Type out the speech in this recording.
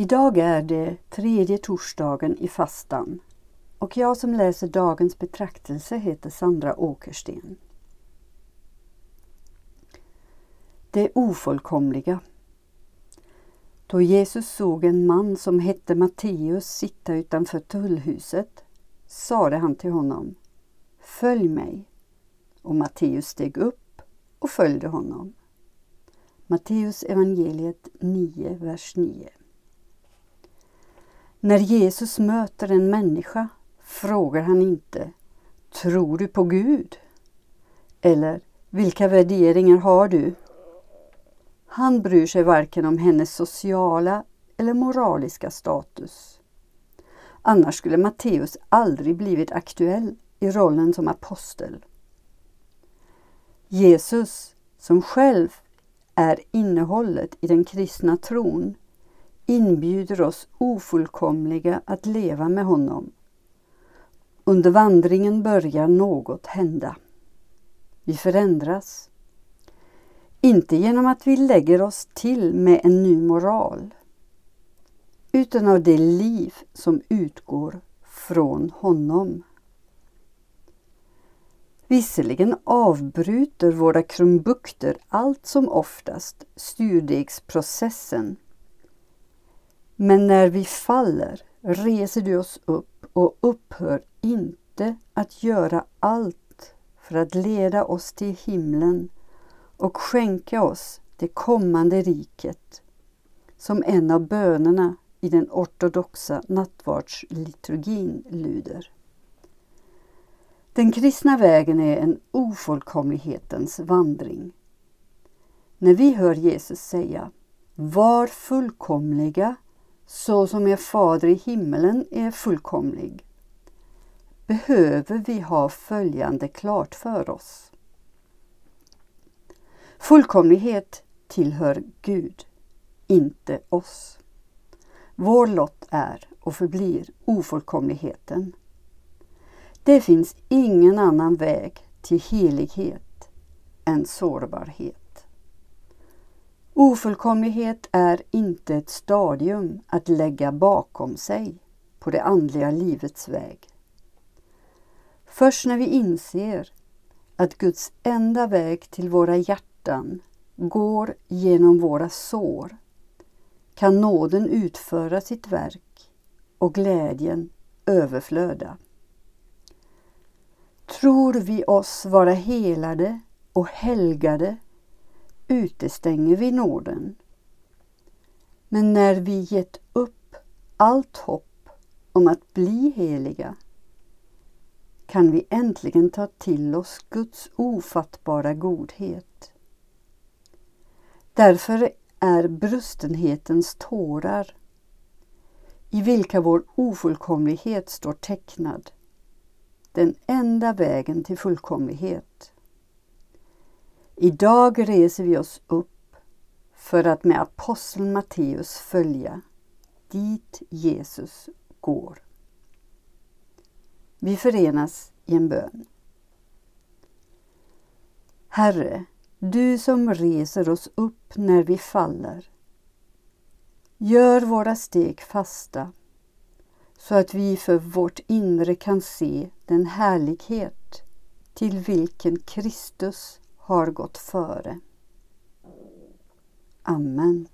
Idag är det tredje torsdagen i fastan och jag som läser dagens betraktelse heter Sandra Åkersten. Det ofullkomliga. Då Jesus såg en man som hette Matteus sitta utanför tullhuset sade han till honom Följ mig. Och Matteus steg upp och följde honom. Matteus evangeliet 9, vers 9. När Jesus möter en människa frågar han inte Tror du på Gud? Eller Vilka värderingar har du? Han bryr sig varken om hennes sociala eller moraliska status. Annars skulle Matteus aldrig blivit aktuell i rollen som apostel. Jesus, som själv är innehållet i den kristna tron, inbjuder oss ofullkomliga att leva med honom. Under vandringen börjar något hända. Vi förändras. Inte genom att vi lägger oss till med en ny moral, utan av det liv som utgår från honom. Visserligen avbryter våra krumbukter allt som oftast styrdegsprocessen. Men när vi faller reser du oss upp och upphör inte att göra allt för att leda oss till himlen och skänka oss det kommande riket, som en av bönerna i den ortodoxa nattvardsliturgin lyder. Den kristna vägen är en ofullkomlighetens vandring. När vi hör Jesus säga Var fullkomliga så som er fader i himmelen är fullkomlig behöver vi ha följande klart för oss. Fullkomlighet tillhör Gud, inte oss. Vår lott är och förblir ofullkomligheten. Det finns ingen annan väg till helighet än sårbarhet. Ofullkomlighet är inte ett stadium att lägga bakom sig på det andliga livets väg. Först när vi inser att Guds enda väg till våra hjärtan går genom våra sår kan nåden utföra sitt verk och glädjen överflöda. Tror vi oss vara helade och helgade utestänger vi nåden. Men när vi gett upp allt hopp om att bli heliga kan vi äntligen ta till oss Guds ofattbara godhet. Därför är brustenhetens tårar, i vilka vår ofullkomlighet står tecknad, den enda vägen till fullkomlighet. Idag reser vi oss upp för att med aposteln Matteus följa dit Jesus går. Vi förenas i en bön. Herre, du som reser oss upp när vi faller. Gör våra steg fasta så att vi för vårt inre kan se den härlighet till vilken Kristus har gått före. Amen.